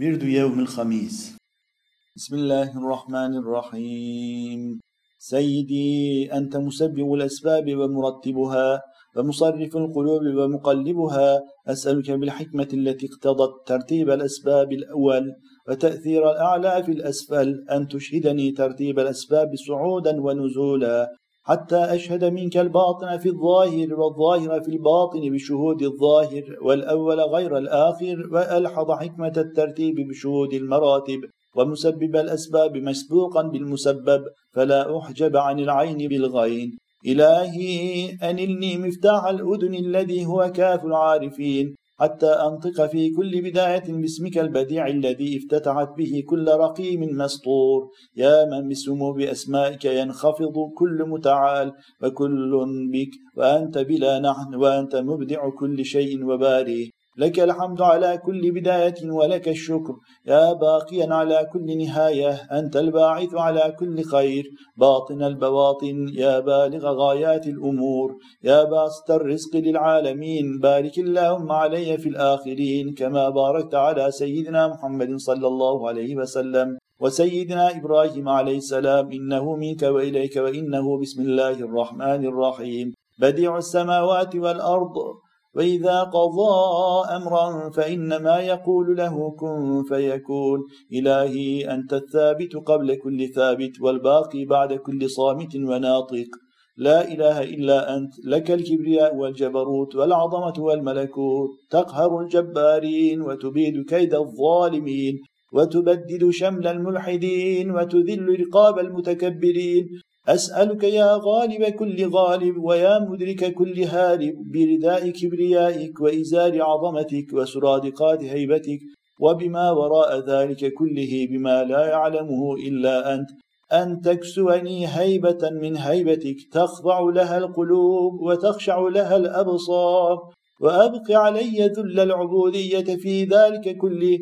ورد يوم الخميس. بسم الله الرحمن الرحيم. سيدي أنت مسبب الأسباب ومرتبها ومصرف القلوب ومقلبها. أسألك بالحكمة التي اقتضت ترتيب الأسباب الأول وتأثير الأعلى في الأسفل أن تشهدني ترتيب الأسباب صعودا ونزولا. حتى أشهد منك الباطن في الظاهر والظاهر في الباطن بشهود الظاهر والأول غير الآخر وألحظ حكمة الترتيب بشهود المراتب ومسبب الأسباب مسبوقا بالمسبب فلا أحجب عن العين بالغين. إلهي أنلني مفتاح الأذن الذي هو كاف العارفين. حتى أنطق في كل بداية باسمك البديع الذي افتتحت به كل رقيم مسطور. يا من بسمو بأسمائك ينخفض كل متعال وكل بك وأنت بلا نحن وأنت مبدع كل شيء وباري. لك الحمد على كل بداية ولك الشكر. يا باقيا على كل نهاية أنت الباعث على كل خير. باطن البواطن يا بالغ غايات الأمور. يا باسط الرزق للعالمين بارك اللهم علي في الآخرين. كما باركت على سيدنا محمد صلى الله عليه وسلم وسيدنا إبراهيم عليه السلام. إنه منك وإليك وإنه بسم الله الرحمن الرحيم. بديع السماوات والأرض وإذا قضى أمرا فإنما يقول له كن فيكون. إلهي أنت الثابت قبل كل ثابت والباقي بعد كل صامت وناطق. لا إله إلا أنت لك الكبرياء والجبروت والعظمة والملكوت. تقهر الجبارين وتبيد كيد الظالمين. وتبدد شمل الملحدين وتذل رقاب المتكبرين. أسألك يا غالب كل غالب ويا مدرك كل هارب برداء كبريائك وإزار عظمتك وسرادقات هيبتك وبما وراء ذلك كله بما لا يعلمه إلا أنت. أن تكسوني هيبة من هيبتك تخضع لها القلوب وتخشع لها الأبصار وأبق علي ذل العبودية في ذلك كله.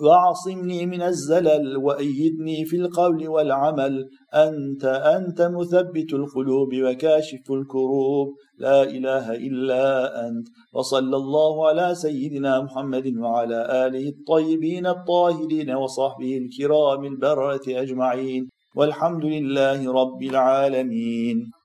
واعصمني من الزلل وأيدني في القول والعمل. أنت أنت مثبت القلوب وكاشف الكروب. لا إله إلا أنت. وصلى الله على سيدنا محمد وعلى آله الطيبين الطاهرين وصحبه الكرام البررة أجمعين. والحمد لله رب العالمين.